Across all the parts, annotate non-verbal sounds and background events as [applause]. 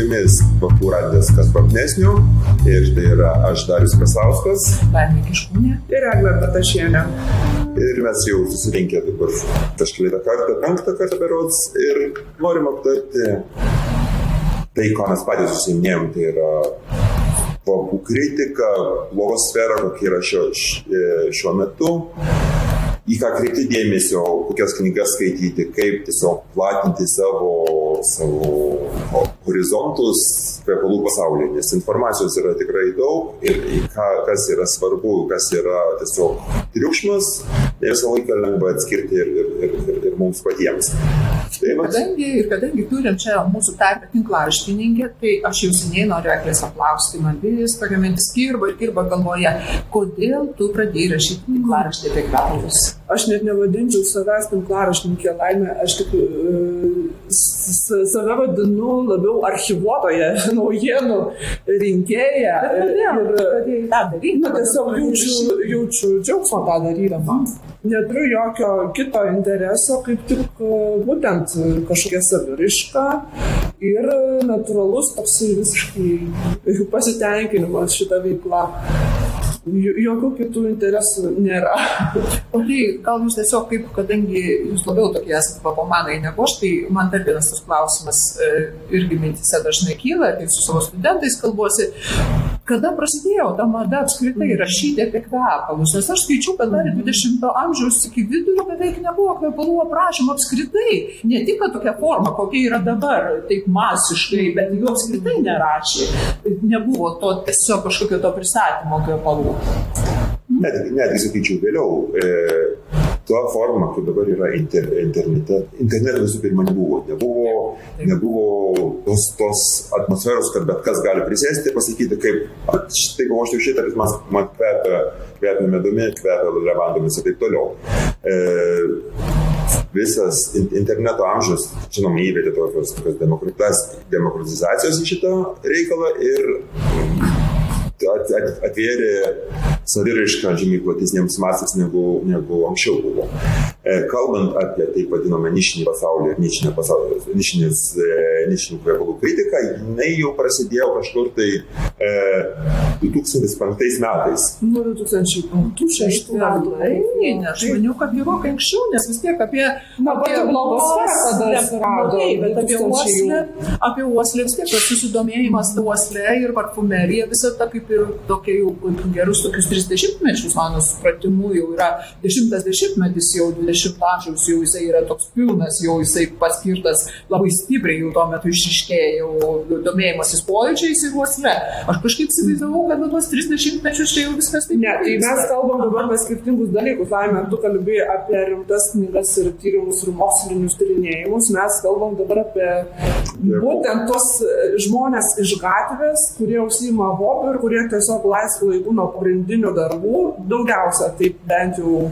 jumis Bakų radijas Kaspartnesnių ir tai yra aš Darius Kasauskas. Laimė Kiškūnė. Ir Eglė Batašienė. Ir mes jau susirinkę dabar kažkelią kartą, penktą kartą berods ir norim aptarti tai, ko mes patys užsiminėjom, tai yra kvapų kritika, blogosfera, kokia yra šio, šiuo metu į ką kreipti dėmesio, kokias knygas skaityti, kaip tiesiog platinti savo, savo horizontus kvepalų pasaulyje, nes informacijos yra tikrai daug ir ką, kas yra svarbu, kas yra tiesiog triukšmas, ne visą laiką lengva atskirti ir, ir, ir, ir, ir mums patiems. Tai kadangi, ir kadangi turim čia mūsų tarpę tinklaraštininkę, tai aš jau seniai noriu eklės paklausti, man vis tokia mintis kirba ir kirba galvoje, kodėl tu pradėjai rašyti tinklaraštį apie kvepalus? Aš net nevadinčiau savęs tinklaraštininkė laimė, aš tik uh, save vadinu labiau archivuotoje [laughs] naujienų rinkėja. Ir pradėjai tą daryti. Na, tiesiog jaučiu, jaučiu džiaugsmą tą darydama. Neturiu jokio kito intereso, kaip tik būtent kažkokia saviraiška ir natūralus toksai visiškai pasitenkinimas šitą veiklą jokių kitų interesų nėra. [laughs] O tai gal jūs tiesiog kaip, kadangi jūs labiau tokie esate papamanai negu aš, tai man dar vienas tas klausimas e, irgi mintise dažnai kyla, kai su savo studentais kalbuosi, kada prasidėjo ta mada apskritai rašyti apie kvepalus, nes aš skaičiu, kad dar 20-ojo amžiaus iki vidurio beveik nebuvo kvepalų aprašymo apskritai, ne tik tokia forma, kokia yra dabar, taip masiškai, bet jų apskritai nerašė, nebuvo to tiesiog kažkokio to pristatymo kvepalų. Netgi, netgi sakyčiau, vėliau, e, tuo forma, kaip dabar yra inter, internete, interneto visų pirma nebuvo. Nebuvo, nebuvo tos, tos atmosferos, kad bet kas gali prisėsti ir pasakyti, kaip, štai ko aš jau šitą, bet man, man kvepia, kvepia medumi, kvepia levandomis ir taip toliau. E, visas interneto amžius, žinoma, įvedė tokios demokratizacijos į šitą reikalą ir atvėrė saviraišką žymiai platesniems masės negu, negu anksčiau buvo. E, kalbant apie taip vadinamą nišinį pasaulį, nišinę pasaulį, nišinis, e, nišinių kvepalų kritiką, jinai jau prasidėjo kažkur tai e, 2005 metais. Nu, 2005-2006 metų. Ne, aš maniau, kad gerokai anksčiau, nes vis tiek apie... Na, apie blogosferą tada atsirado. Bet apie uoslę, apie uoslę vis tiek tas susidomėjimas uoslė ir parfumerija, visa ta kaip ir tokia jau gerus tokius 30 mečius, mano supratimu, jau yra 10 metis, jau 20 amžiaus, jau jisai yra toks pilnas, jau jisai paskirtas labai stipriai, jau tuo metu išriškėjo jau domėjimasis pojūčiais ir uoslė. Aš kažkaip įsivaizdavau, kad nuo tos 30 mečius čia jau viskas taip. Ne, tai mes kalbam dabar apie skirtingus dalykus. Laimė, tu kalbėjai apie rimtas knygas ir tyrimus ir mokslinius tyrinėjimus. Mes kalbam dabar apie būtent tos žmonės iš gatvės, kurie užsima hobių ir kurie tiesiog laisvų laikų nuo pagrindinių darbų, daugiausia, taip bent jau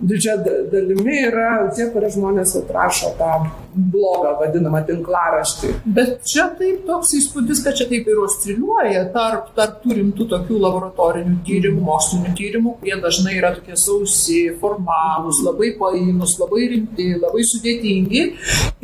didžiąją dalimi yra tie, kurie žmonės atrašo tą blogą vadinamą tinklaraštį. Bet čia taip toks įspūdis, kad čia taip ir osciliuoja tarp, tarp tų rimtų tokių laboratorinių tyrimų, mokslinių tyrimų, kurie dažnai yra tokie sausi, formalūs, labai painus, labai rimti, labai sudėtingi.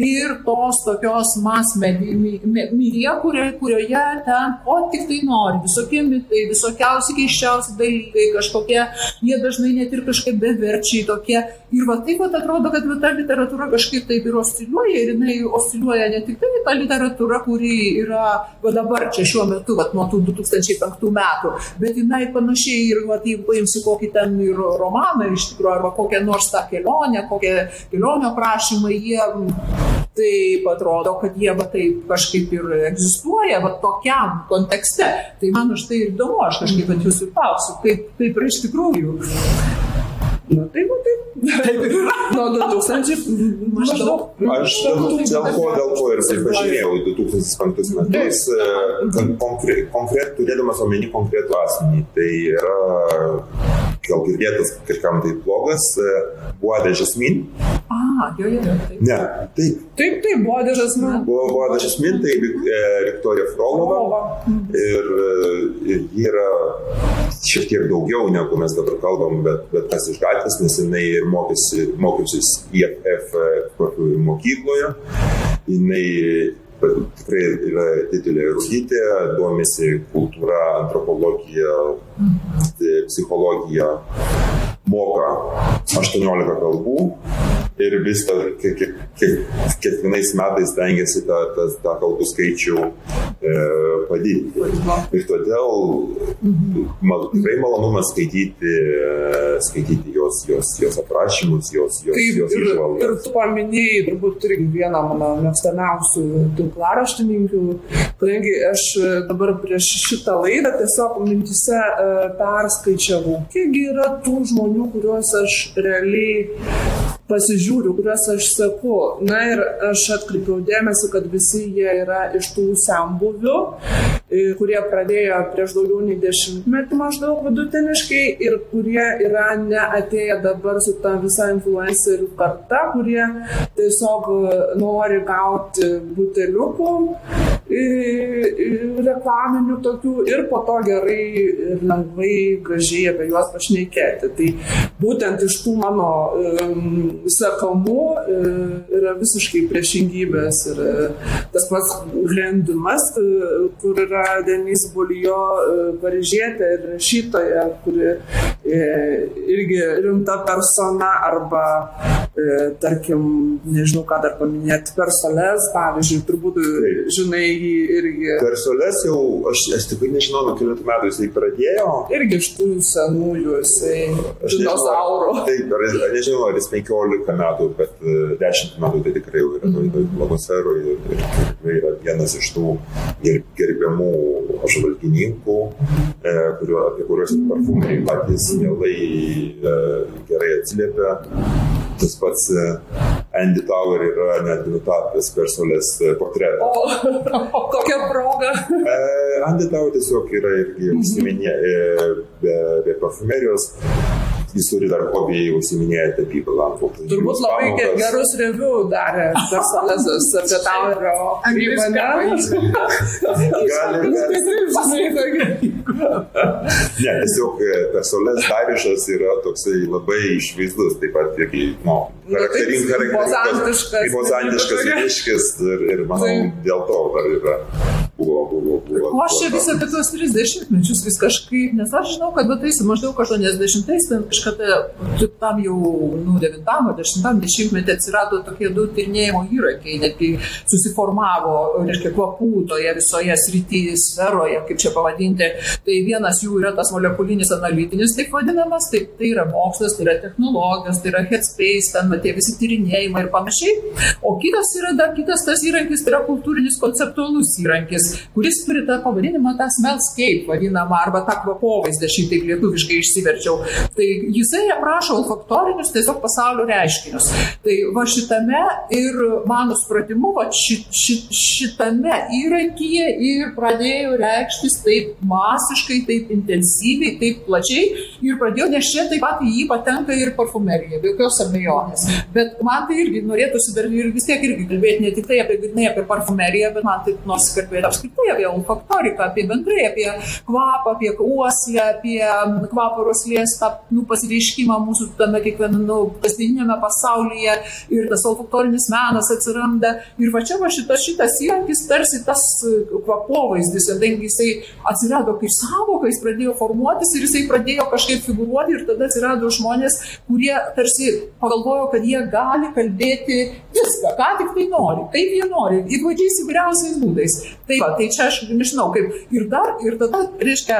Ir tos tokios mas medija, kurioje ten ko tik tai nori, visokie mitai, visokiausi keiščiausi dalykai, kažkokie, jie dažnai net ir kažkaip beverčiai tokie. Ir va taip pat atrodo, kad ta literatūra kažkaip taip ir osciliuoja ir jinai osciliuoja ne tik tai ta literatūra, kuri yra va dabar čia šiuo metu, va nuo tų 2005 metų, bet jinai panašiai ir va, jeigu paimsi kokį ten ir romaną iš tikrųjų, arba kokią nors tą kelionę, kokią kelionę prašymą, jie taip atrodo, kad jie va taip kažkaip ir egzistuoja, va tokiam kontekste. Tai man už tai įdomu, aš kažkaip ant jūsų klausiu, kaip, kaip yra iš tikrųjų. Na taip, na taip. Taip ir [laughs] yra. Nuo 2000 maždaug. Aš dėl ko, dėl ko ir taip pažymėjau 2005 metais, konkret, konkret, turėdamas omeny konkretų asmenį. Tai yra, gal girdėtas kažkam tai blogas, Buada Žasmin. A, jo, jo, jo. Taip. Ne, taip. Taip, taip, Buada Žasmin. Buvo Buada Žasmin, tai Viktorija Frolova. Ir, ir ji yra šiek tiek daugiau negu mes dabar kalbam, bet, bet tas iš gatvės, nes jinai ir mokėsi, mokysis IFF mokykloje. Jinai tikrai yra didelė rūdytė, domisi kultūra, antropologija, psichologija, moka 18 kalbų ir vis tą, kiek, kiek, kiekvienais metais tengiasi tą, tą, tą kalbų skaičių e, padidinti. Ir todėl man tikrai malonumas skaityti, e, skaityti jos, jos, jos aprašymus, jos, jos, Taip, jos ir, išvalgas. ir tu paminėjai turbūt irgi vieną mano mėgstamiausių tinklaraštininkių, kadangi aš dabar prieš šitą laidą tiesiog mintise e, perskaičiavau, kiekgi yra tų žmonių, kuriuos aš realiai pasižiūriu, kuriuos aš seku. Na ir aš atkreipiau dėmesį, kad visi jie yra iš tų sambuvių, kurie pradėjo prieš daugiau nei dešimtmetį maždaug vidutiniškai ir kurie yra neatėję dabar su ta visa influencerių karta, kurie tiesiog nori gauti buteliukų reklaminių tokių ir po to gerai ir lengvai, gražiai apie juos pašnekėti. Tai būtent iš tų mano sekamų e, yra visiškai priešingybės. Ir e, tas pats Glendimas, e, kur yra Denis Bulijo e, paryžietė ir rašytoja, kuri irgi rimta persona arba tarkim, nežinau ką dar paminėti, personas, pavyzdžiui, turbūt žinai jį irgi. Persolės jau, aš, aš tikrai nežinau, nuo kelių metų jisai pradėjo. Irgi iš tų senųjų, jisai dinozaurų. Taip, ar, aš nežinau, ar jis 15 metų, bet e, 10 metų tai tikrai jau yra toj blogosferų ir, ir tikrai yra vienas iš tų ger- gerbiamų apžvalgininkų, e, kurio, apie kuriuos parfumeriai patys mielai e, gerai atsiliepia. Tas pats e, Andy Tower yra netgi nutapęs persolės e, portretą. O [laughs] kokia proga. E, Andy Tower tiesiog yra irgi užsiminė be, be parfumerijos. Jis turi dar hobį užsiminėja tapybą lampų. Turbūt labai ge- gerus review darė personazas apie Taurio [laughs] kūrybą, ne? Tiesiog personas Darišas yra toksai labai išvaizdus, taip pat irgi, nu, Nu, taip, charakteringas, impozantiškas. impozantiškas vyriškis ir, ir manau, dėl to dar yra, buvo, buvo, buvo. O aš čia vis apie tuos 30 mečius vis kažkaip, nes aš žinau, kad vat, eisi maždaug 80-ais, ten kažkada tam jau, nu, 90-10 metį atsirado tokie du tyrinėjimo įrankiai, netgi susiformavo, reiškia, kvapų toje visoje srityje, sferoje, kaip čia pavadinti. Tai vienas jų yra tas molekulinis analitinis, taip vadinamas, tai, tai yra mokslas, tai yra technologijos, tai yra headspace, ten tie visi tyrinėjimai ir panašiai. O kitas yra dar kitas tas įrankis, tai yra kultūrinis konceptualus įrankis, kuris turi tą pavadinimą, tą smellscape vadinamą, arba tą kvapovaizdį, šitaip lietuviškai išsiverčiau. Tai jisai aprašo olfaktorinius tiesiog pasaulio reiškinius. Tai va šitame ir mano supratimu, va ši, ši, šitame įrankyje ir pradėjo reikštis taip masiškai, taip intensyviai, taip plačiai ir pradėjo, nes čia taip pat į jį patenka ir parfumerija, be jokios abejonės. Bet man tai irgi norėtųsi dar ir vis tiek irgi kalbėti ne tik tai apie, grynai apie parfumeriją, bet man taip nors kalbėti apskritai apie olfaktoriką, apie bendrai, apie kvapą, apie uoslę, apie kvapo roslės tą nu, pasireiškimą mūsų tame kiekviename nu, kasdieninėme pasaulyje ir tas olfaktorinis menas atsiranda. Ir va čia va šitas, šitas įrankis tarsi tas e, kvapovaizdis, kadangi jisai atsirado kaip savoka, jis pradėjo formuotis ir jisai pradėjo kažkaip figuruoti ir tada atsirado žmonės, kurie tarsi pagalvojo, kad jie gali kalbėti viską, ką tik tai nori, kaip jie nori, įvairiais įvairiausiais būdais. Tai, va, tai čia aš nežinau, kaip ir dar, ir tada, reiškia,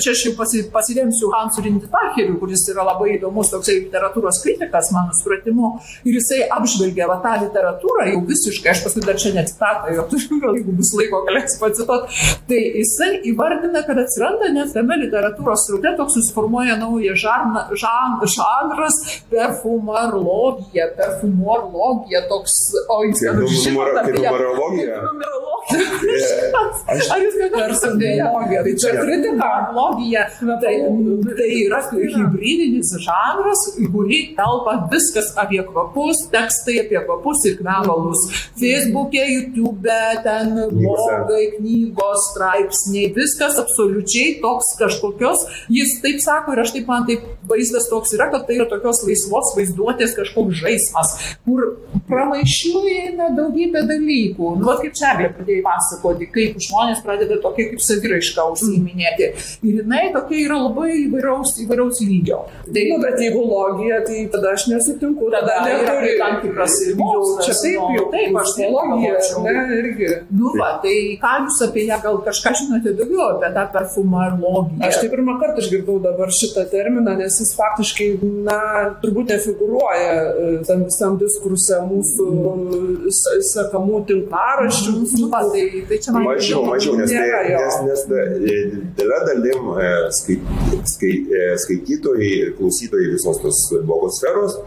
čia aš jau pasi, pasiremsiu Hansu Rinditacheriu, kuris yra labai įdomus toksai literatūros kritikas, mano supratimu, ir jisai apžvelgia va, tą literatūrą jau visiškai, aš paskui dar čia necitatą, jo turiu, jeigu bus laiko galėsiu pacituot, tai jisai įvardina, kad atsiranda net tame literatūros sraute toks susiformuoja naujas žarna, žan, žanras perfumarologija, perfumorologija, toks, o jis numero- apie- kaip numerologija? Kaip numerologija. Aš- Ar jūs ką nors Perfumologija, tai čia kritika. Perfumologija. Tai, tai yra hybridinis žanras, į kurį telpa viskas apie kvapus, tekstai apie kvapus ir kvepalus. Facebook'e, YouTube'e, ten blogai, knygos, straipsniai, viskas absoliučiai toks kažkokios. Jis taip sako ir aš taip man taip vaizdas toks yra, kad tai yra tokios laisvos vaizduotės kažkoks žaidimas, kur pramaišiui eina daugybė dalykų. Nu, kaip čia pradėjai pasakoti, kaip žmonės pradeda tokia kaip saviraiška užsiiminėti. Ir jinai tokia yra labai įvairaus, įvairaus lygio. Tai, nu, bet jeigu logija, tai tada aš nesutinku. Tada, tada neturi tam tikras mokslas. Čia taip, jau, taip, aš tai logija, irgi. Nu, va, tai ką jūs apie ją gal kažką žinote daugiau apie tą perfumą ir logiją? Aš tai pirmą kartą išgirdau dabar šitą terminą, nes jis faktiškai, na, turbūt nefiguruoja e, tam visam diskursą mūsų sakamų tinklaraščių. Nu, va, tai, tai čia man mažiau, mažiau, nes, tai, nes, nes didelė dalim e, skait, skait, e, skaitytojai ir klausytojai visos tos blogos sferos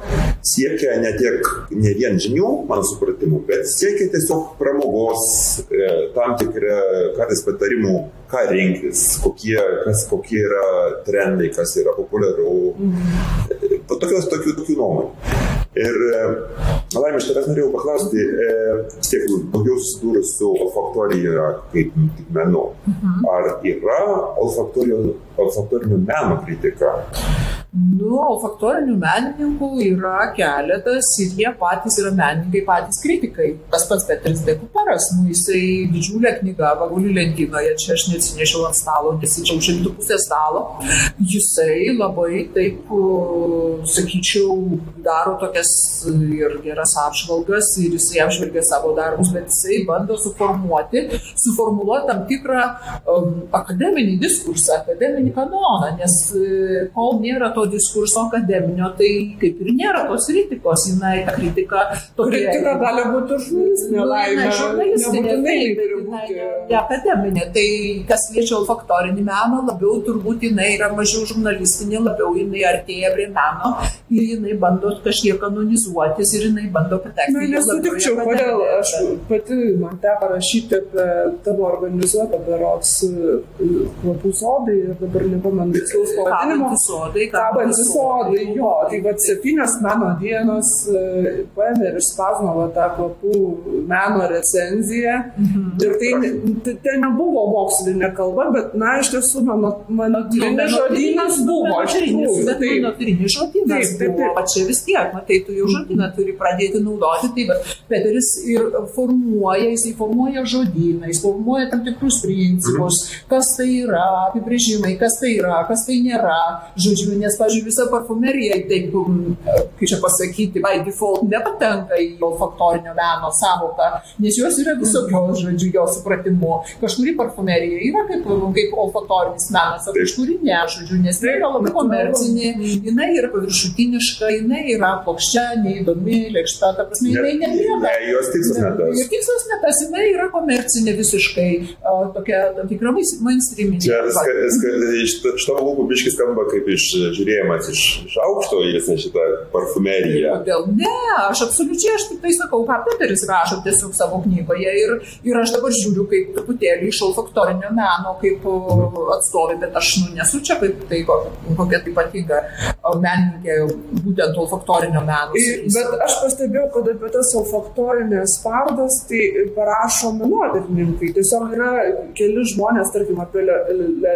siekia ne tiek, ne vien žinių, mano supratimu, bet siekia tiesiog pramogos, e, tam tikrą kartais patarimų, ką rinktis, kokie, kas, kokie yra trendai, kas yra populiaru. Mhm. Tokios, tokių, tokių nuomonių. Ir, Laimė, aš tavęs norėjau paklausti, vis tiek daugiau susidūrus su olfaktorija kaip menu. Mhm. Ar yra olfaktorinio meno kritika? Nu, olfaktorinių menininkų yra keletas ir jie patys yra menininkai, patys kritikai. Tas pats Petris Dekuparas, nu, jisai didžiulė knyga, vagulį lentynoje, čia aš neatsinešiau ant stalo, nesičiau šimtų pusės stalo. Jisai labai taip, sakyčiau, daro tokias ir geras apžvalgas ir jisai apžvelgia savo darbus, bet jisai bando suformuoti, suformuoluoti tam tikrą um, akademinį diskursą, akademinį kanoną, nes kol nėra to diskurso akademinio, tai kaip ir nėra tos kritikos, jinai ta kritika. Tokia, kritika gali būti žurnalistinė, laimė. Žurnalistinė, ne akademinė. Tai kas liečia olfaktorinį meną, labiau turbūt jinai yra mažiau žurnalistinė, labiau jinai artėja prie meno ir jinai bando kažkiek kanonizuotis ir jinai bando patekti. Na, nesutikčiau, kodėl aš pati man teko rašyti apie tavo organizuotą berots kvapų sodai ir dabar nepamenu tikslaus pavadinimo. Sodai, ką kabantys sodai, jo, tai va septynios meno dienos e, paėmė ir išspausino tą kvapų meno recenziją. Mhm. Ir tai, tai, tai nebuvo mokslinė kalba, bet, na, iš tiesų, mano, mano tyrinis žodynas buvo. Tai menotyrinis žodynas buvo, o čia vis tiek, matai, tu jau žodyną turi pradėti naudoti, tai bet Peteris ir formuoja, jis formuoja žodyną, jis formuoja tam tikrus principus, kas tai yra, apibrėžimai, kas tai yra, kas tai nėra. Žodžiu, nes, pažiūrėjau, visa parfumerija, taip, kaip čia pasakyti, by default nepatenka į olfaktorinio meno savoką, nes jos yra visokios, žodžiu, jo supratimu. Kažkuri parfumerija yra kaip, kaip olfaktorinis menas, o kažkuri ne, žodžiu, nes tai yra labai komercinė, jinai yra paviršutiniška, jinai yra plokščia, neįdomi, lėkšta, ta prasme, jinai nelieka. Ne, jos tikslas ne tas. Ir tikslas ne tas, jinai yra komercinė visiškai, tokia tam tikra mainstreaminė. Čia iš to lūpų biškis skamba kaip iš žiūrėjimas iš, iš aukšto į visą šitą parfumeriją. Kodėl? Ne, aš absoliučiai, aš tik tai sakau, ką Peteris rašo tiesiog savo knygoje ir, ir aš dabar žiūriu kaip truputėlį iš olfaktorinio meno, kaip atstovė, bet aš nu, nesu čia kaip tai kokia tai ypatinga menininkė, būtent olfaktorinio meno. Bet aš pastebėjau, kad apie tas olfaktorinės parodas tai parašo menotyrininkai. Tiesiog yra keli žmonės, tarkim, apie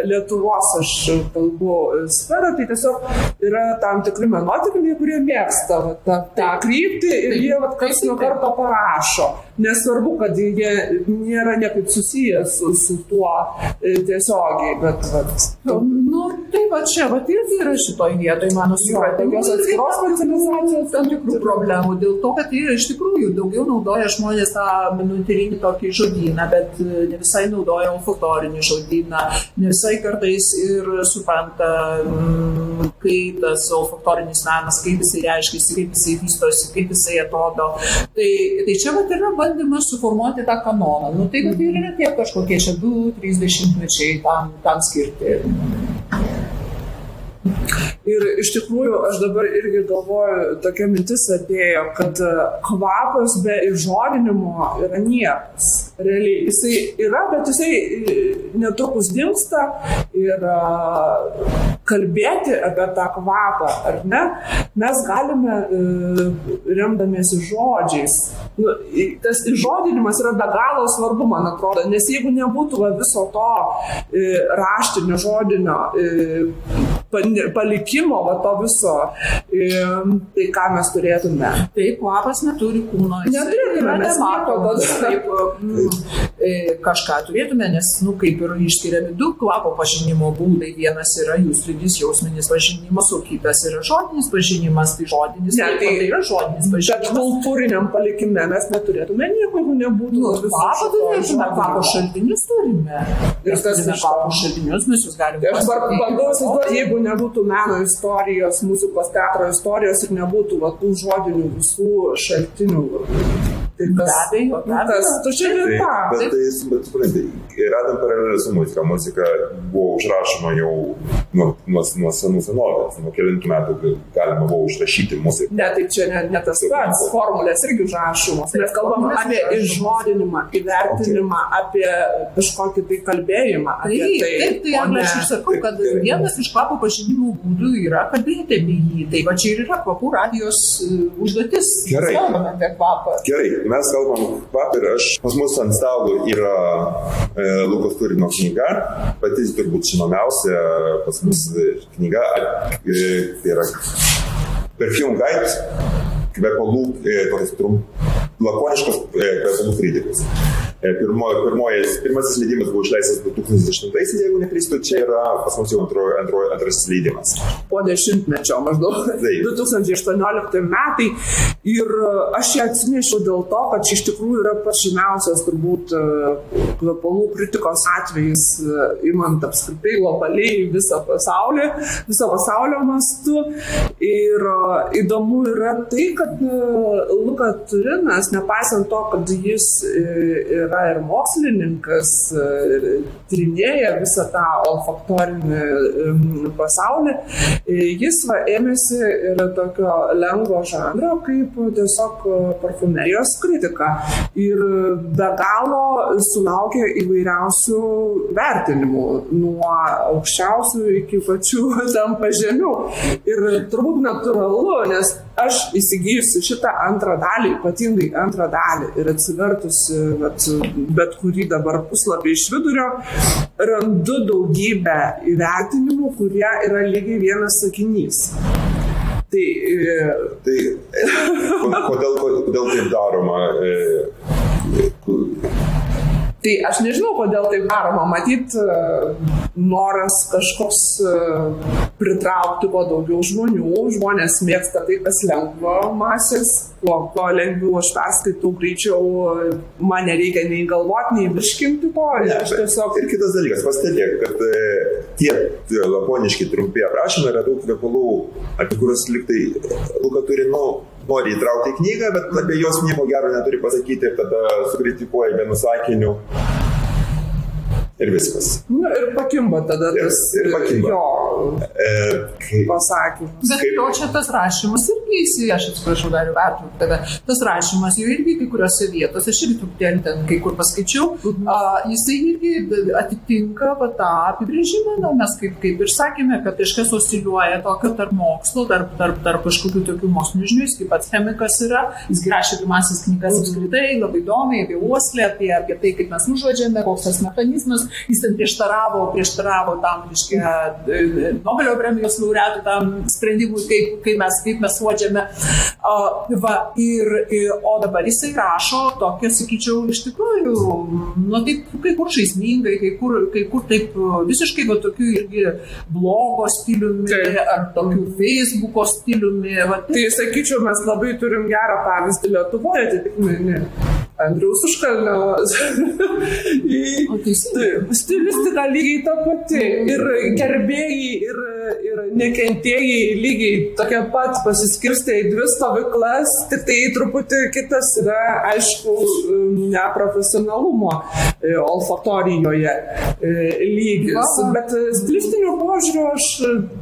Lietuvos aš kalbu sferą, tai tiesiog yra tam tikri menotyrininkai, kurie mėgsta va, tą, tą kryptį ir jie va, kas nuo karto parašo. Nesvarbu, kad jie nėra niekaip susijęs su, su tuo e, tiesiogiai, bet... bet nu, nu, tai va čia, va irgi yra šitoj vietoje, mano supratimu. Tokios atskiros specializacijos tam tikrų problemų, dėl to, kad jie iš tikrųjų daugiau naudoja žmonės tą minutyrinį tokį žodyną, bet e, ne visai naudoja olfaktorinį žodyną, ne visai kartais ir supranta, mm, kaip tas olfaktorinis menas, kaip jisai reiškia, kaip jisai vystosi, kaip jisai atrodo. Tai, tai čia vat yra bandymas suformuoti tą kanoną. Nu, tai vat ir yra tie kažkokie čia 2-30 mečiai tam, tam skirti. Ir iš tikrųjų aš dabar irgi galvoju, tokia mintis atėjo, kad e, kvapas be įžodinimo yra niekas. Realiai jisai yra, bet jisai e, netrukus dinksta ir e, kalbėti apie tą kvapą, ar ne, mes galime remdamiesi žodžiais. Nu, tas įžodinimas yra be galo svarbu, man atrodo, nes jeigu nebūtų viso to raštinio žodinio palikimo, va, to viso. Tai ką mes turėtume? Taip, kvapas neturi kūno. Neturėtume, mes mato, taip, [laughs] mm, e, kažką turėtume, nes, nu, kaip ir išskiriami du kvapo pažinimo būdai. Vienas yra jūslinis jausminis pažinimas, o kitas yra žodinis pažinimas. Tai žodinis, ne, tai, tai yra žodinis pažinimas. Bet kultūriniam palikime mes neturėtume nieko, jeigu nebūtų. Nu, kvapo turėtume, kvapo šaltinius turime. Ir turime kvapo šaltinius, mes jūs galime. Tai aš bandau įsivaizduoti, jeigu nebūtų meno istorijos, muzikos teatro istorijos ir nebūtų va, tų žodinių visų šaltinių. Tai tas, abejo, tas tuščia vieta. Bet tai, bet suprantate, radom paralelę su muzika. Muzika buvo užrašoma jau nuo, nuo, nuo senų senovės, nuo kelintų metų galima buvo užrašyti muziką. Ne, tai čia ne, ne tas pats, formulės irgi užrašomos. Mes kalbam apie išžodinimą, įvertinimą, apie kažkokį tai kalbėjimą. Taip, tai, taip, tai ne... aš ir sakau, kad vienas iš kvapų pažinimų būdų yra kalbėti apie jį. Tai va čia ir yra kvapų radijos užduotis. Gerai. Kalbame apie kvapą. Gerai, mes kalbam kvapą ir aš, pas mus ant stalo yra e, Lukos Turino knyga, pati turbūt žinomiausia pas mus knyga, e, tai yra Perfume Guide, kvepalų, e, tokias trumpas, lakoniškas e, kvepalų kritikas. E, pirmo, pirmojas, pirmasis leidimas buvo išleistas 2010-aisiais, jeigu neklystu, čia yra pas mus jau antro, antro, antrasis leidimas. Po dešimtmečio maždaug. Taip. 2018 metai. Ir e, aš ją atsinešiau dėl to, kad čia iš tikrųjų yra pats žymiausias turbūt e, kvepalų kritikos atvejis, imant apskritai globaliai visą pasaulį, visą pasaulio mastu. Ir įdomu yra tai, kad Luka Turinas, nepaisant to, kad jis yra ir mokslininkas, e, tyrinėja visą tą olfaktorinį pasaulį, e, jis va, ėmėsi ir tokio lengvo žanro kaip tiesiog parfumerijos kritika. Ir be galo sulaukė įvairiausių vertinimų, nuo aukščiausių iki pačių [laughs] tam pažemių. Ir turbūt natūralu, nes aš įsigijusi šitą antrą dalį, ypatingai antrą dalį ir atsivertusi vat, bet kurį dabar puslapį iš vidurio, randu daugybę įvertinimų, kurie yra lygiai vienas sakinys. Tai, e, tai kodėl, kodėl taip daroma? E, Tai aš nežinau, kodėl taip daroma. Matyt, e, noras kažkoks e, pritraukti kuo daugiau žmonių. Žmonės mėgsta tai, kas lengva masės. Kuo, kuo lengviau aš perskaitau, greičiau man nereikia nei galvoti, nei virškinti to. Ne, aš tiesiog... Ir kitas dalykas, pastebėk, kad e, tie laponiški trumpi aprašymai yra daug kvepalų, apie kuriuos liktai Luka turi, nu, nori įtraukti į knygą, bet apie juos nieko gero neturi pasakyti ir tada sukritikuoja vienu sakiniu ir viskas. Na nu, ir pakimba tada tas ir, ir pakimba. jo e, kaip, pasakymas. Bet kaip, jo čia tas rašymas irgi įsi, aš atsiprašau, dar vertinu tave, tas rašymas jau irgi kai kuriuose vietose, aš irgi truputėlį ten kai kur paskaičiau, mhm. a, jisai irgi atitinka va, tą apibrėžimą, na, mes kaip, kaip ir sakėme, kad kažkas osciliuoja tokio tarp mokslo, tarp, tarp, tarp kažkokių tokių mokslinių žinių, jis kaip pats chemikas yra, jis rašė pirmasis knygas apskritai, labai įdomiai apie uoslę, apie, apie tai, kaip mes nužodžiame, koks tas mechanizmas, jis ten prieštaravo, prieštaravo tam, reiškia, Nobelio premijos laureatų tam sprendimui, kaip, kaip, mes, kaip mes uodžiame. Va, ir, ir, o dabar jisai rašo tokia, sakyčiau, iš tikrųjų, nu taip, kai kur žaismingai, kai kur, kai kur taip visiškai va tokių irgi blogo stiliumi, taip. ar tokių Facebooko stiliumi. Va, tai sakyčiau, mes labai turim gerą pavyzdį Lietuvoje, ne. Andriaus užkalnio. [laughs] tai, stilistika lygiai ta pati. Ir gerbėjai, ir, ir nekentėjai lygiai tokie pat pasiskirstė į dvi stovyklas, tik tai truputį kitas yra, aišku, neprofesionalumo e, olfaktorijoje e, lygis. Va. Bet stilistiniu požiūriu aš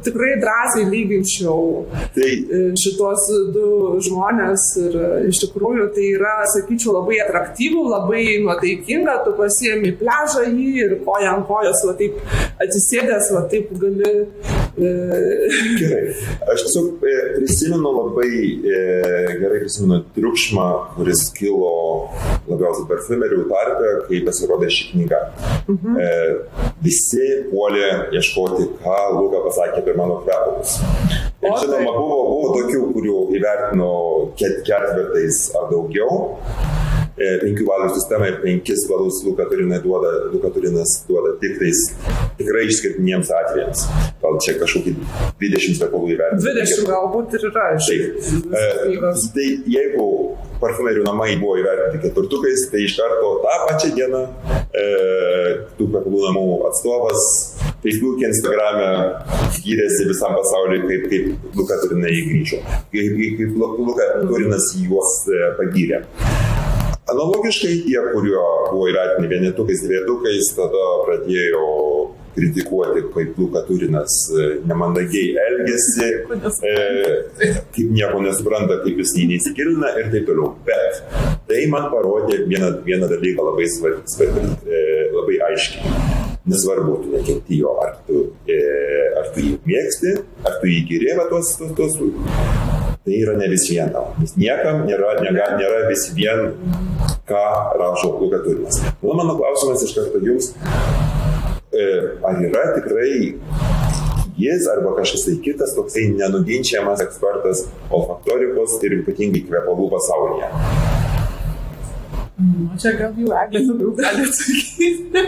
tikrai drąsiai lyginčiau tai. E, šitos du žmonės ir iš tikrųjų tai yra, sakyčiau, labai atraktyvų, labai nuotaikinga, tu pasiemi pležą jį ir koja ant kojos, va taip atsisėdęs, va taip gali. E... Gerai. Aš tiesiog e, prisimenu labai e, gerai prisimenu triukšmą, kuris kilo labiausiai parfumerių tarpe, kai pasirodė ši knyga. Mhm. E, visi puolė ieškoti, ką Luka pasakė apie mano kvepalus. Ir žinoma, buvo, buvo tokių, kurių įvertino ketvirtais ar daugiau. E, penkių balų sistemą ir penkis balus Lukaturinas duoda, Lukaturinas duoda tik tais tikrai išskirtiniems atvejams. Gal čia kažkokį 20 kvepalų įvertinti. 20 galbūt ir yra. Taip. E, tai jeigu parfumerių namai buvo įvertinti keturtukais, tai iš karto tą pačią dieną e, tų kvepalų namų atstovas Facebook'e, Instagram'e gyrėsi visam pasauliu, kaip, kaip Luka Turinai grįžo, kaip, kaip Luka Turinas juos e, pagyrė. Analogiškai tie, kurio buvo įvertinti vienetukais, dvietukais, tada pradėjo kritikuoti, kaip Luka Turinas e, nemandagiai elgesi, e, kaip nieko nesupranta, kaip jis jį neįsikilina ir taip toliau. Bet tai man parodė vieną, vieną dalyką labai svarbu, e, labai aiškiai. Nesvarbu, tu nekenti jo, ar tu, e, ar tu jį mėgsti, ar tu jį gyrėva tos, tos, tos tai yra ne vis vien tau. Nes niekam nėra, nėra, nėra vis vien, ką rašo Luka Turinas. Nu, mano klausimas iš karto jums, e, ar yra tikrai jis arba kažkas tai kitas toksai nenuginčiamas ekspertas olfaktorikos ir ypatingai kvepalų pasaulyje? Nu, čia gal jau eglė daugiau gali atsakyti.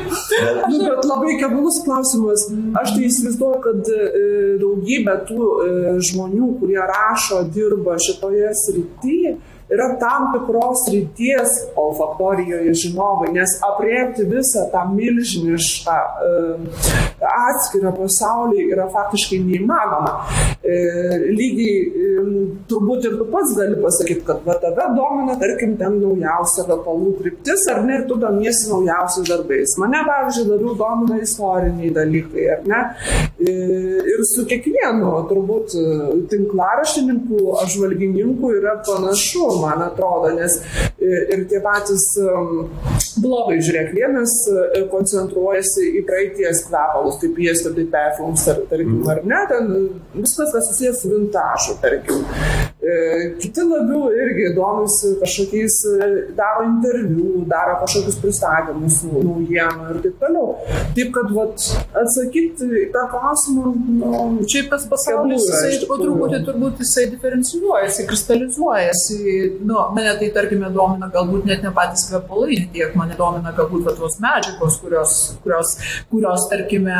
nu, bet labai keblus klausimas. Aš tai įsivaizduoju, kad e, daugybė tų e, žmonių, kurie rašo, dirba šitoje srityje, yra tam tikros ryties olfaktorijoje žinovai, nes apriepti visą tą milžinišką uh, atskirą pasaulį yra faktiškai neįmanoma. Uh, lygiai um, turbūt ir tu pats gali pasakyti, kad va tave domina, tarkim, ten naujausia kvepalų kryptis, ar ne, ir tu domiesi naujausiais darbais. Mane, pavyzdžiui, labiau domina istoriniai dalykai, ar ne? Uh, ir su kiekvienu, turbūt, tinklaraštininku, apžvalgininku yra panašu man atrodo, nes e, ir tie patys blogai, žiūrėk, vienas e, koncentruojasi į praeities kvepalus, kaip yesterday perfumes, tar, tarkim, mhm. ar ne, ten viskas, kas susijęs su vintažu, tarkim. E, kiti labiau irgi domisi kažkokiais, daro interviu, daro kažkokius pristatymus naujienų ir taip toliau. Taip kad, vat, atsakyti į tą klausimą, nu, čia tas pasaulis, jisai po truputį turbūt jisai diferencijuojasi, kristalizuojasi nu, mane tai tarkime domina galbūt net ne patys kvepalai, tiek mane domina galbūt tos medžiagos, kurios, kurios, kurios tarkime,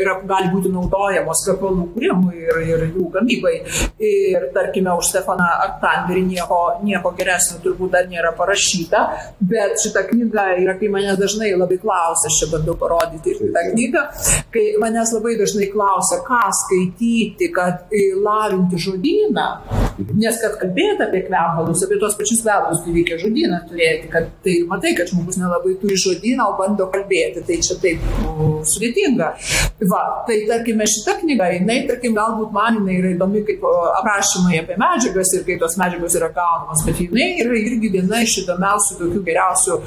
yra, gali būti naudojamos kvepalų kūrimui ir, ir jų gamybai. Ir tarkime, už Stefaną Artanderį nieko, nieko geresnio turbūt dar nėra parašyta, bet šita knyga yra, kai manęs dažnai labai klausia, aš čia bandau parodyti ir tą knygą, kai manęs labai dažnai klausia, ką skaityti, kad lavinti žodyną, nes kad kalbėti apie kvepalus, apie tos pačius kvepus, tai reikia žodyną turėti, kad tai matai, kad žmogus nelabai turi žodyną, o bando kalbėti, tai čia taip nu, sudėtinga. Va, tai tarkime šita knyga, jinai, tarkim, galbūt man jinai yra įdomi kaip aprašymai apie medžiagas ir kai tos medžiagos yra gaunamos, bet jinai yra irgi viena iš įdomiausių tokių geriausių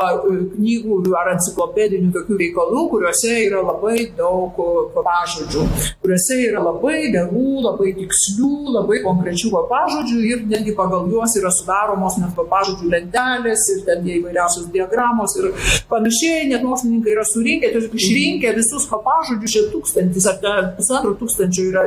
ar, knygų ar enciklopedinių tokių veikalų, kuriuose yra labai daug pažodžių, kuriuose yra labai gerų, labai tikslių, labai konkrečių pažodžių ir netgi pagal juos yra sudaromos net papažodžių lentelės ir ten įvairiausios diagramos ir panašiai, net mokslininkai yra surinkę, tiesiog išrinkę visus papažodžius, čia tūkstantis ar pusantro tūkstančio yra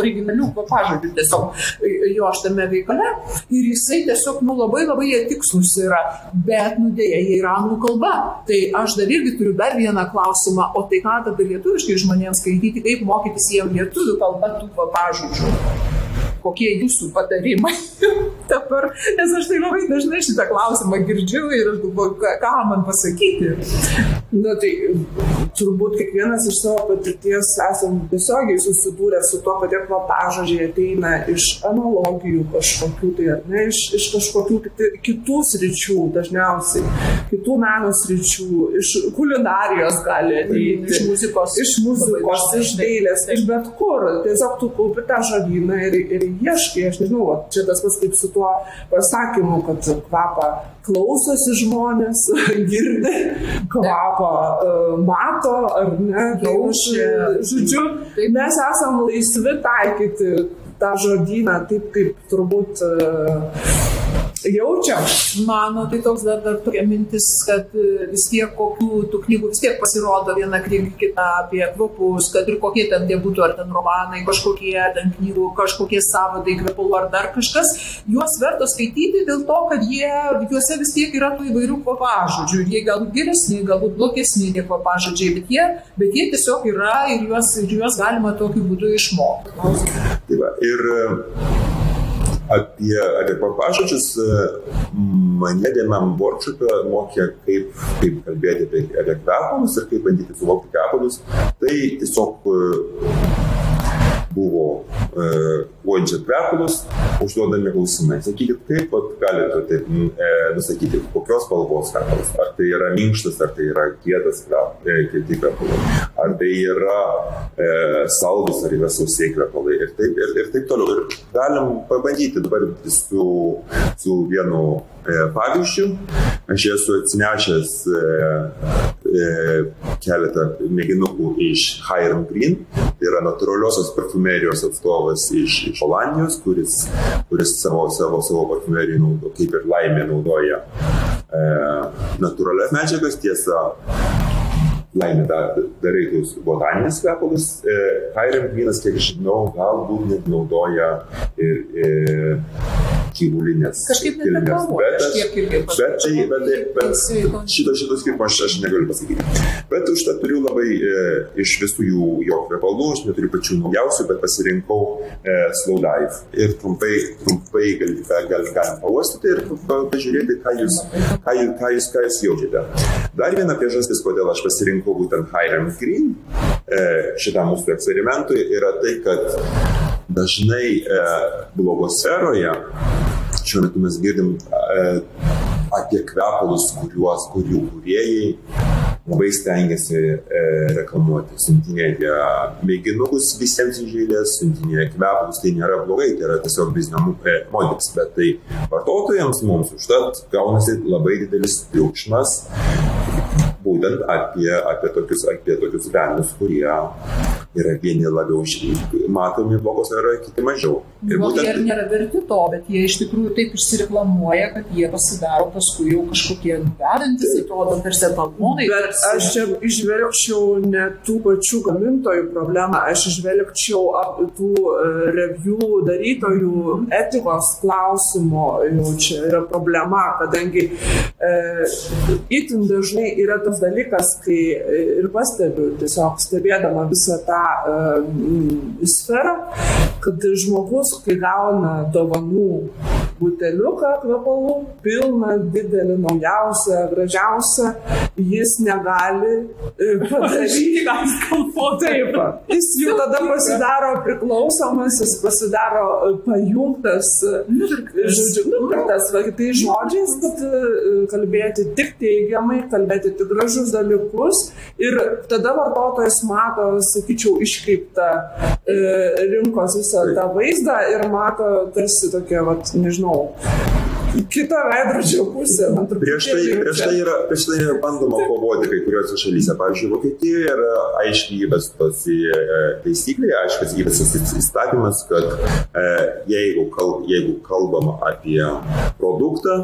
originalių papažodžių tiesiog jo šitame veikale ir jisai tiesiog nu, labai labai jie tikslus yra, bet nu dėja jie yra anglų kalba. Tai aš dar irgi turiu dar vieną klausimą, o tai ką tada lietuviškai žmonėms skaityti, kaip mokytis jiem lietuvių kalbą tų papažodžių kokie jūsų patarimai [laughs] dabar, nes aš tai labai dažnai šitą klausimą girdžiu ir aš galvoju, ką man pasakyti. Na tai turbūt kiekvienas iš savo patirties esam tiesiogiai susidūrę su tuo, kad tie kvapažodžiai ateina iš analogijų kažkokių, tai ar ne, iš, iš kažkokių kitų sričių dažniausiai, kitų meno sričių, iš kulinarijos gali ateiti, iš muzikos, iš, muzikos, iš dailės, iš bet kur. Tiesiog tu kaupi tą žodyną ir, ir ieškai, aš nežinau, čia tas pats kaip su tuo pasakymu, kad kvapą klausosi žmonės, [laughs] girdi, kvapą uh, mato ar ne, jaučia. Žodžiu, mes esam laisvi taikyti tą žodyną taip, kaip turbūt uh, Jaučiam. Mano, tai toks dar, dar tokia mintis, kad e, vis tiek kokių tų knygų vis tiek pasirodo viena knyga kita apie kvapus, kad ir kokie ten tie būtų, ar ten romanai, kažkokie ten knygų, kažkokie savadai kvepalų ar dar kažkas, juos verta skaityti dėl to, kad jie, juose vis tiek yra tų įvairių kvapažodžių. Jie galbūt geresni, galbūt blogesni tie kvapažodžiai, bet jie, bet jie tiesiog yra ir juos, ir juos galima tokiu būdu išmokti. Tai va, ir apie, apie papažodžius mane vienam workshopė mokė, kaip, kaip kalbėti apie, apie kvepalus ir kaip bandyti suvokti kvepalus. Tai tiesiog buvo e, uodžia kvepalus, užduodami klausimai. Sakykit, kaip vat, galite taip e, nusakyti, kokios spalvos kvepalas. Ar tai yra minkštas, ar tai yra kietas kvepalai, ar tai yra e, saldus, ar yra sausiai kvepalai ir taip, ir, ir taip toliau. Ir galim pabandyti dabar su, su vienu e, pavyzdžiu. Aš esu atsinešęs e, e, keletą mėginukų iš Hiram Green, tai yra natūraliosios parfumerijos atstovas iš, iš Olandijos, kuris, kuris savo, savo, savo parfumeriją naudoja, kaip ir laimė naudoja e, natūralias medžiagas, tiesa, laimė da, darai tuos botaninės kvepalus. E, Hiram Greenas, kiek žinau, galbūt net naudoja ir, ir gyvulinės Kažkaip Bet, aš tiek irgi bet, tai, bet, tai, bet šito, šito skirtumo aš, aš negaliu pasakyti. Bet užtat turiu labai e, iš visų jų jo kvepalų, aš neturiu pačių naujausių, bet pasirinkau e, Slow Dive. Ir trumpai, trumpai gal, gal, galim pauostyti ir pa- pažiūrėti, ką jūs, ką, jūs, ką, jūs, ką jūs jaučiate. Dar viena priežastis, kodėl aš pasirinkau būtent Hiram Green e, šitam mūsų eksperimentui, yra tai, kad dažnai e, blogosferoje šiuo metu mes girdim e, apie kvepalus, kuriuos, kurių kuriejai labai stengiasi e, reklamuoti. Siuntinėja mėginukus visiems eilės, siuntinėja kvepalus, tai nėra blogai, tai yra tiesiog biznio e, modelis, bet tai vartotojams mums užtat gaunasi labai didelis triukšmas būtent apie, apie tokius, apie tokius velnius, kurie yra vieni labiau matomi blogos yra, kiti mažiau. Ir Gal jie ir būtent nėra verti to, bet jie iš tikrųjų taip išsireklamuoja, kad jie pasidaro paskui jau kažkokie vedantis, atrodo tarsi etalonai. Bet tarsi- aš čia išvelgčiau ne tų pačių gamintojų problemą, aš išvelgčiau tų e, review darytojų etikos klausimo, jau čia yra problema, kadangi e, itin dažnai yra tas dalykas, kai e, ir pastebiu, tiesiog stebėdama visą tą e, mm, sferą, kad žmogus, kai gauna dovanų buteliuką kvepalų, pilną, didelį, naujausią, gražiausią, jis negali e, [laughs] padaryti. Taip, jis jau tada pasidaro priklausomas, jis pasidaro e, pajungtas, e, žodžiu, nupirktas, tai žodžiais, kad kalbėti tik teigiamai, kalbėti tik gražus dalykus. Ir tada vartotojas mato, sakyčiau, iškreiptą rinkos visą tą vaizdą ir mato tarsi tokia, vat, nežinau, kitą veidrodžio pusę. Prieš tai, prieš tai, yra, prieš tai yra bandoma kovoti kai kuriuose šalyse. Pavyzdžiui, Vokietijoje yra aiškiai įvestos į e, taisyklė, aiškiai įvestas įstatymas, kad e, jeigu, kal, jeigu kalbama apie produktą,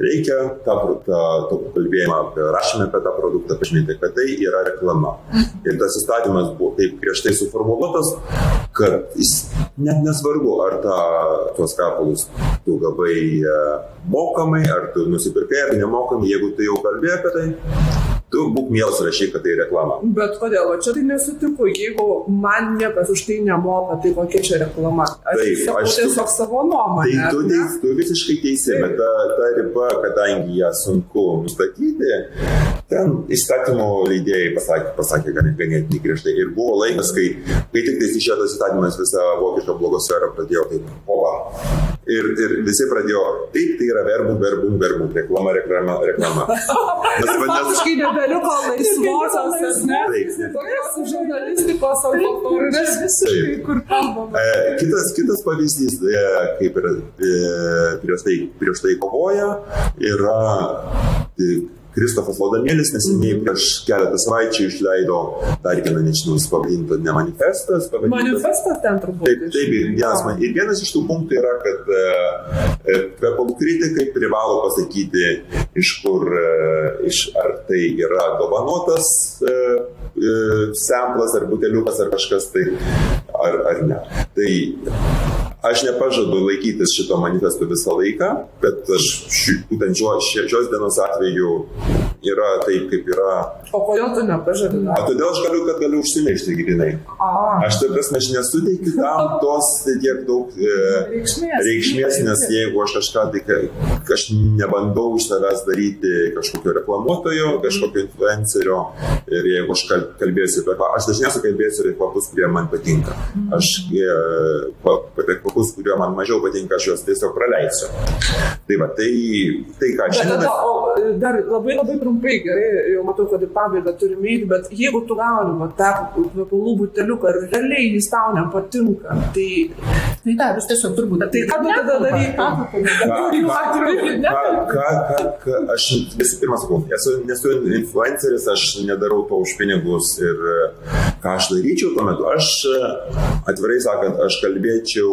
reikia tą, tą, tą kalbėjimą apie rašymą apie tą produktą pažymėti, kad tai yra reklama. Ir tas įstatymas buvo taip griežtai suformuoluotas, kad jis net nesvarbu, ar tą, tuos kapulus tu gavai e, mokamai, ar tu nusipirkai, ar nemokamai, jeigu tu jau kalbėjai apie tai, tu būk mielas rašyk, kad tai reklama. Bet kodėl? O čia tai nesutinku. Jeigu man niekas už tai nemoka, tai kokia čia reklama? Aš Taip, sakau aš- tiesiog savo nuomonę. Tai tu, teis, tu visiškai teisė, bet ta, ta riba, kadangi ją sunku nustatyti, ten įstatymo leidėjai pasakė, pasakė gan- ganėtinai griežtai. Ir buvo laikas, kai, kai tik tai išėjo tas įstatymas, visa vokiška blogosfera pradėjo taip, ova. Ir, ir visi pradėjo, taip, tai yra verbų, verbų, verbų, reklama, reklama, reklama. [laughs] Nes, nes, Faktiškai nebeliko laisvosios, ar ne? Taip, žurnalistikos autorinės visiškai, kur kalbama. E, kitas, kitas pavyzdys, e, kaip ir e, prieš, tai, prieš tai kovoja, yra Kristofas Laudamėlis neseniai prieš keletą savaičių išleido dar vieną, nežinau, jis pavadinta ne manifestas, pavadintas. Manifestas ten turbūt. Taip, taip, ir vienas, man- ir vienas iš tų punktų yra, kad e, e, kvepalų kritikai privalo pasakyti, iš kur, iš, ar tai yra dovanotas samplas, ar buteliukas, ar kažkas tai, ar, ar ne. Tai Aš nepažadu laikytis šito manifesto visą laiką, bet aš ši, būtent šios, šios dienos atveju yra taip, kaip yra. O kodėl tu nepažadi? O todėl aš galiu, kad galiu užsimiršti grinai. Aš taip prasme, aš nesuteikiu tam [laughs] tos tiek daug e, reikšmės, reikšmės, nes jeigu aš kažką, tai aš nebandau iš savęs daryti kažkokio reklamuotojo, kažkokio influencerio ir jeigu aš kalbėsiu apie, aš dažniausiai kalbėsiu apie kvapus, kurie man patinka. Aš e, apie kvapus, kurie man mažiau patinka, aš juos tiesiog praleisiu. Tai va, tai, tai ką šiandien. E, dar labai labai trumpai, gerai, jau matau, kad į pabaigą turime eiti, bet jeigu tu gauni tą kvepalų buteliuką ir realiai jis tau nepatinka, tai... Tai dar, jūs tiesiog turbūt... Tai ką tu tada darytum? Aš visų pirma sakau, esu, nesu influenceris, aš nedarau to už pinigus ir ką aš daryčiau tuo metu, aš atvirai sakant, aš kalbėčiau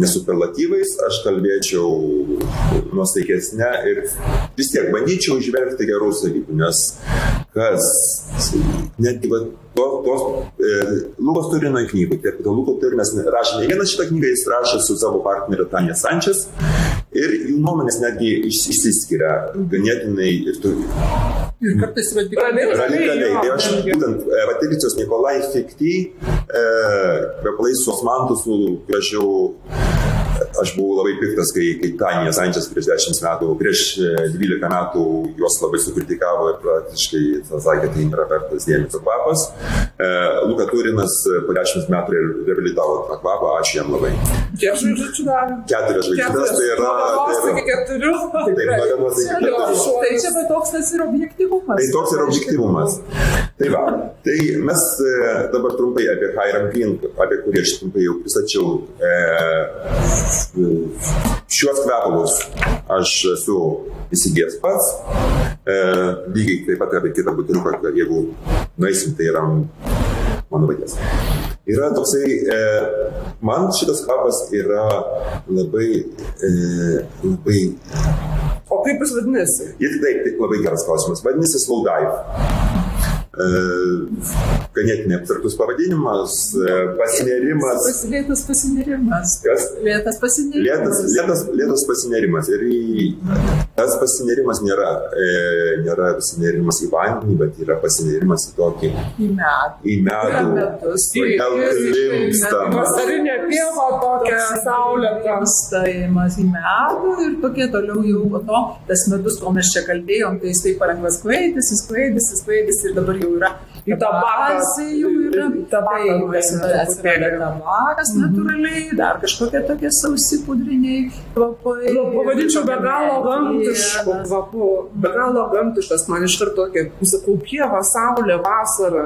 ne superlatyvais, aš kalbėčiau nuosaikesnė ir vis tiek bandyčiau išvelgti gerų savybių, nes kas, netgi va, to, tos, e, Lukos Turino knygų, tiek Luko Turinas rašė ne vieną šitą knygą, jis rašė su savo partneriu Tanja Sančias ir jų nuomonės netgi išsiskiria ganėtinai ir tu. Ir kartais radikaliai. Radikaliai. Tai aš būtent e, Patricijos Nikolai Fikty, e, kvepalai su osmantu, su gražiu Aš buvau labai piktas, kai, kai Tanija Sančias prieš 10 metų, prieš 12 e, metų juos labai sukritikavo ir praktiškai sakė, tai nėra vertas dėmesio kvapas. E, Luka Turinas po 10 metų reabilitavo tą kvapą, ačiū jam labai. Kiek žvaigždžių davė? Keturias žvaigždės, tai yra... Tai yra keturių. Taip, nuo vienos iki keturių. Tai čia bet toks tas yra objektivumas. Tai toks yra objektivumas. Tai va, tai mes e, dabar trumpai apie Hiram Green, apie kurį aš trumpai jau pristačiau. E, šiuos kvepalus aš esu įsigijęs pats. E, lygiai taip pat apie kitą buteliuką, jeigu nueisim, tai yra mano paties. Yra toksai, e, man šitas kvapas yra labai, e, labai. O kaip jis vadinasi? Jis taip, taip, labai geras klausimas. Vadinasi Slow Dive. Ganėtinai abstraktus pavadinimas, pasinerimas. Lėtas pasinerimas. Kas? Lėtas pasinerimas. Lėtas, lėtas, lėtas pasinerimas. Ir tas pasinerimas nėra, e, nėra pasinerimas į vandenį, bet yra pasinerimas į tokį. Į medų. Į medų. Metus. Gal klimpstam. Vasarinė pieva tokia saulė. Pastavimas į medų ir tokie toliau jau po to, tas medus, kol mes čia kalbėjom, tai jis taip palengva sklaidėsi, sklaidėsi, sklaidėsi ir dabar jau yra į tabaką. jau yra. Tabaką atsiranda tabakas natūraliai, dar kažkokie tokie sausi pudriniai kvapai. Pavadinčiau be galo gamtišku kvapu, be galo gamtiškas, man iš karto tokia, sakau, pieva, saulė, vasara,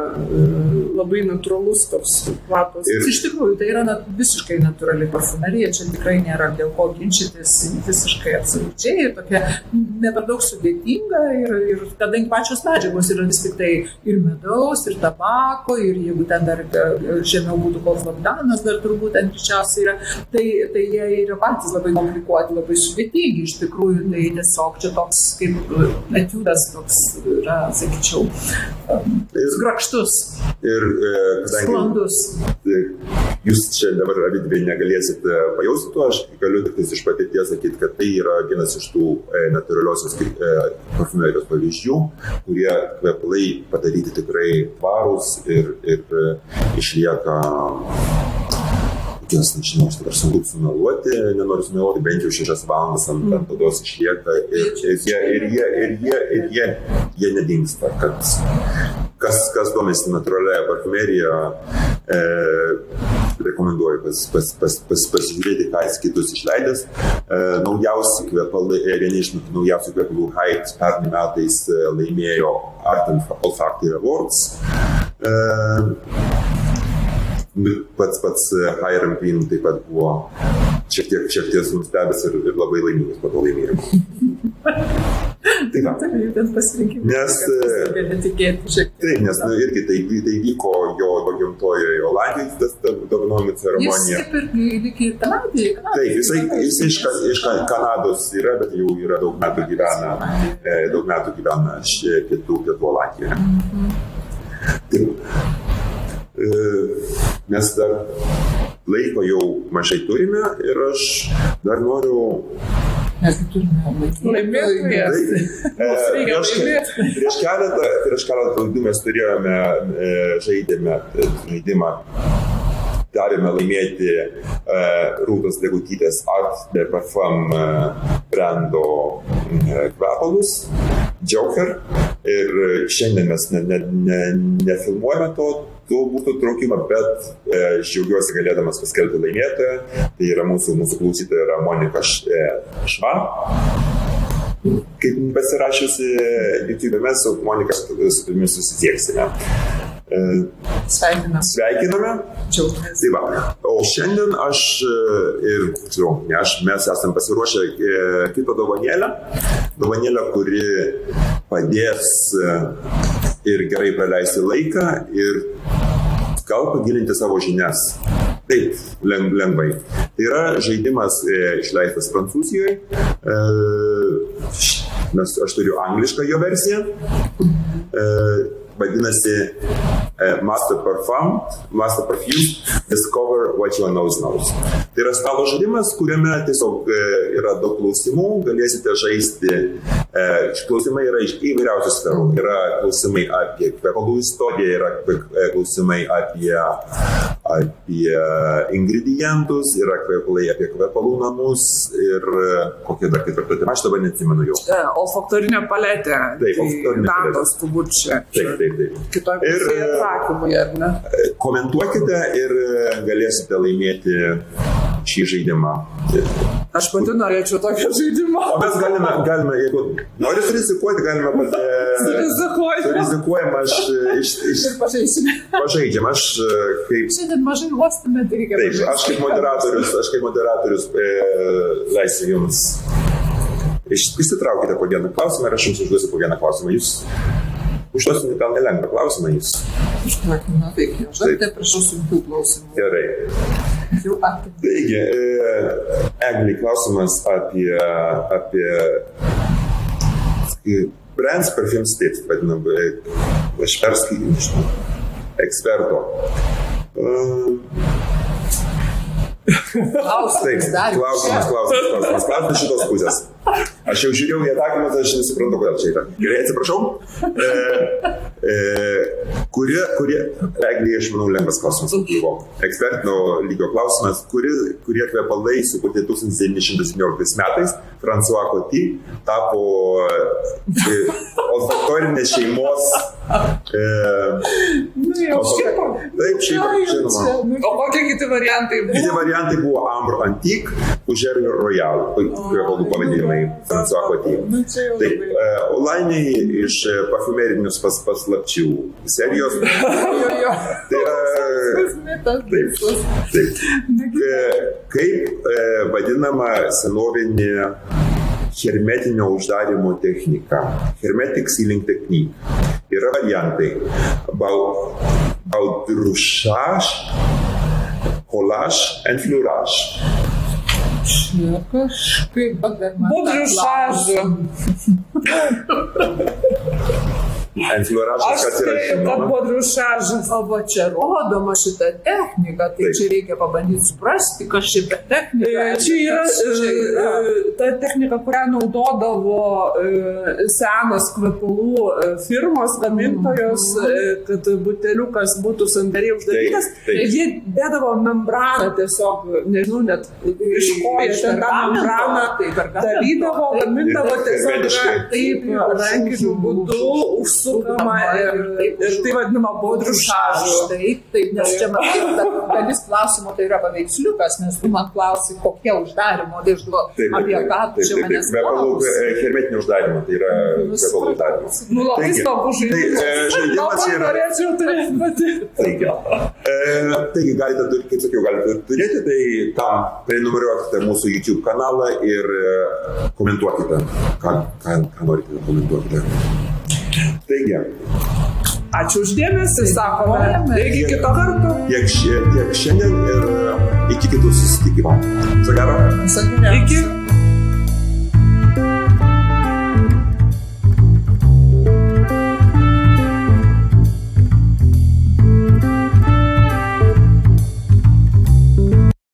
labai natūralus toks kvapas. Ir iš tikrųjų tai yra nat, visiškai natūrali parfumerija, čia tikrai nėra dėl ko ginčytis, visiškai absoliučiai, tokia ne per daug sudėtinga. Ir, ir kadangi pačios medžiagos yra vis tik tai ir medaus, ir tabako, ir jeigu ten dar e, žemiau būtų koks labdanas, dar turbūt ten greičiausiai yra, tai, tai jie yra patys labai komplikuoti, labai sudėtingi. Iš tikrųjų, tai tiesiog čia toks kaip e, etiudas toks yra, sakyčiau, um, grakštus. Ir e, kadangi sklandus. Jūs čia dabar abidvi negalėsite pajausti to, aš galiu tik iš patirties sakyti, kad tai yra vienas iš tų e, natūraliosios e, parfumerijos pavyzdžių, kurie kvepalai padaryti tikrai tvarūs ir, ir e, išlieka kokias, nežinau, aš dabar sunku sumeluoti, nenoriu sumeluoti, bent jau šešias valandas ant, ant odos išlieka ir, ir, jie, ir, jie, ir, jie, ir jie, jie nedingsta. Kad, kas, kas domisi natūraliąją parfumeriją, e, rekomenduoju pas, pas, pas, pas, pasižiūrėti, ką jis kitus išleidęs. E, naujausi kvepalai, e, vieni iš naujausių kvepalų Hype pernai metais e, laimėjo Art and Olfactory Awards. E, pats pats e, Hiram Green taip pat buvo šiek tiek, šiek tiek nustebęs ir, ir labai laimingas po to laimėjimo. [laughs] Tai va. Taip, bet pasirinkimas. Nes, e, Gali netikėti šiek tiek. Taip, nes nu, irgi tai, tai vyko jo gimtojoje Olandijoje, tas dovanojimo Jis ceremonija. kaip ir lyg ir Kanadai. Taip, jisai, jis iš, iš Ka- Kanados yra, bet jau yra daug metų gyvena, e, daug metų gyvena pietų, pietų Olandijoje. Taip. E, mes dar laiko jau mažai turime ir aš dar noriu Mes turime Laimėtoją. Tai, [laughs] e, prieš, laimėti. [laughs] prieš keletą, prieš keletą laidų mes turėjome, e, žaidėme e, žaidimą, darėme laimėti e, Rūtos Degutytės Art de Parfum e, brando e, kvepalus, Joker. Ir šiandien mes ne, ne, ne, nefilmuojame to, to būtų traukimą, bet e, aš džiaugiuosi galėdamas paskelbti laimėtoją. Tai yra mūsų, mūsų klausytoja yra Monika Š- e, Šva kaip pasirašiusi YouTube, mes su Monika su tavimi susisieksime. E, Sveikinam. Sveikiname. Džiaugiamės. Tai va. O šiandien aš e, ir, tiksliau, ne aš, mes esame pasiruošę e, kitą dovanėlę. Dovanėlę, kuri padės e, ir gerai praleisti laiką ir gal pagilinti savo žinias. Taip, leng, lengvai. Tai yra žaidimas e, išleistas Prancūzijoje. E, mes, aš turiu anglišką jo versiją. E, vadinasi e, Master Parfum, Master Perfume, Discover What Your Nose Knows. Tai yra stalo žaidimas, kuriame tiesiog e, yra daug klausimų, galėsite žaisti. E, klausimai yra iš įvairiausių sferų. Yra klausimai apie kvepalų istoriją, yra klausimai apie, apie ingredientus, yra kvepalai apie kvepalų namus ir e, kokia dar ketvirta tema, aš dabar neatsimenu jau. E, Olfaktorinė paletė. Taip, olfaktorinė paletė. Datos turbūt čia. Taip, taip, taip. Kitoje pusėje e, atsakymai, ar ne? Komentuokite ir galėsite laimėti šį žaidimą. Aš pati norėčiau tokio žaidimo. O mes galime, galime jeigu norit rizikuoti, galime pat... Rizikuoju. Rizikuojam, aš e, iš, iš, Ir pažaisime. pažaidžiam, aš e, kaip... Šiandien mažai uostame, tai reikia Taip, aš kaip moderatorius, aš kaip moderatorius e, leisiu jums. Iš, įsitraukite po vieną klausimą ir aš jums užduosiu po vieną klausimą. Jūs užduosiu gal nelengvą klausimą jūs. Užduokime, taip, jau žodžiu, prašau sunkių klausimų. Gerai. Jau apie. Taigi, e, Eglį klausimas apie, apie e, brands perfumes, taip vadinam, e, aš perskaitysiu, nežinau, eksperto. E, Klausimas Taip, klausimas, klausimas, klausimas. Klausimas šitos pusės. Aš jau žiūrėjau į atsakymus, aš nesuprantu, kodėl čia yra. Gerai, atsiprašau. E, e, kurie, kurie, Eglė, aš manau, lengvas klausimas buvo. Ekspertinio lygio klausimas, kuri, kurie kvepalai sukurti 1917 metais, François Coty tapo e, olfaktorinės šeimos. E, Nu, jau šiaip. taip, šiaip, žinoma. O kokie kiti variantai Kiti buvo? variantai buvo Amber Antique, Užer Royal, kvepalų pavadinimai François Coty. Nu, Taip, e, Olainiai iš parfumerinius pas, paslapčių serijos. [laughs] Jo, jo. Tai yra. Taip, taip. E, Kaip e, vadinama senovinė hermetinio uždarimo technika? Hermetic sealing technique. Yra variantai. Bau- Baudrušaž, kolaž, enfliuraž. Čia kažkaip, bet dar man. Budrių šažų. [laughs] Enfliuražas, Aš kas yra kad žinoma. budrių šažas. O va čia rodoma šita technika, tai Taip. čia reikia pabandyti suprasti, kas čia per technika. E, Čia yra Kas čia yra. e, e, ta technika, kurią naudodavo e, senos kvepalų e, firmos gamintojos, e, kad buteliukas būtų sandariai uždarytas. Jie dėdavo membraną tiesiog, nežinau, net iš ko Iš ten tą membraną tai darydavo, gamindavo Ir tiesiog yra taip rankiniu būdu užsukama ir, ir tai vadinama bodrių šažu. Taip, taip, nes čia matai, da- dalis klausimo tai yra paveiksliukas, nes tu man klausai, kokie uždarimo, tai aš galvoju apie ką tu čia manęs e, hermetinio uždarimo, tai yra kvepalų uždarimas. Nu, labai smagu Tai e, žaidimas. žaidimas Labai yra. norėčiau turėti pati. Taigi, e, taigi galite, kaip sakiau, galite turėti, tai tam prenumeruokite mūsų YouTube kanalą ir e, komentuokite, ką, ką, ką norite komentuokite. Taigi, Ačiū uždėmesi, sakome. Iki kito karto. tiek, šie, tiek šiandien ir iki kitų susitikimų. Viso gero. Iki.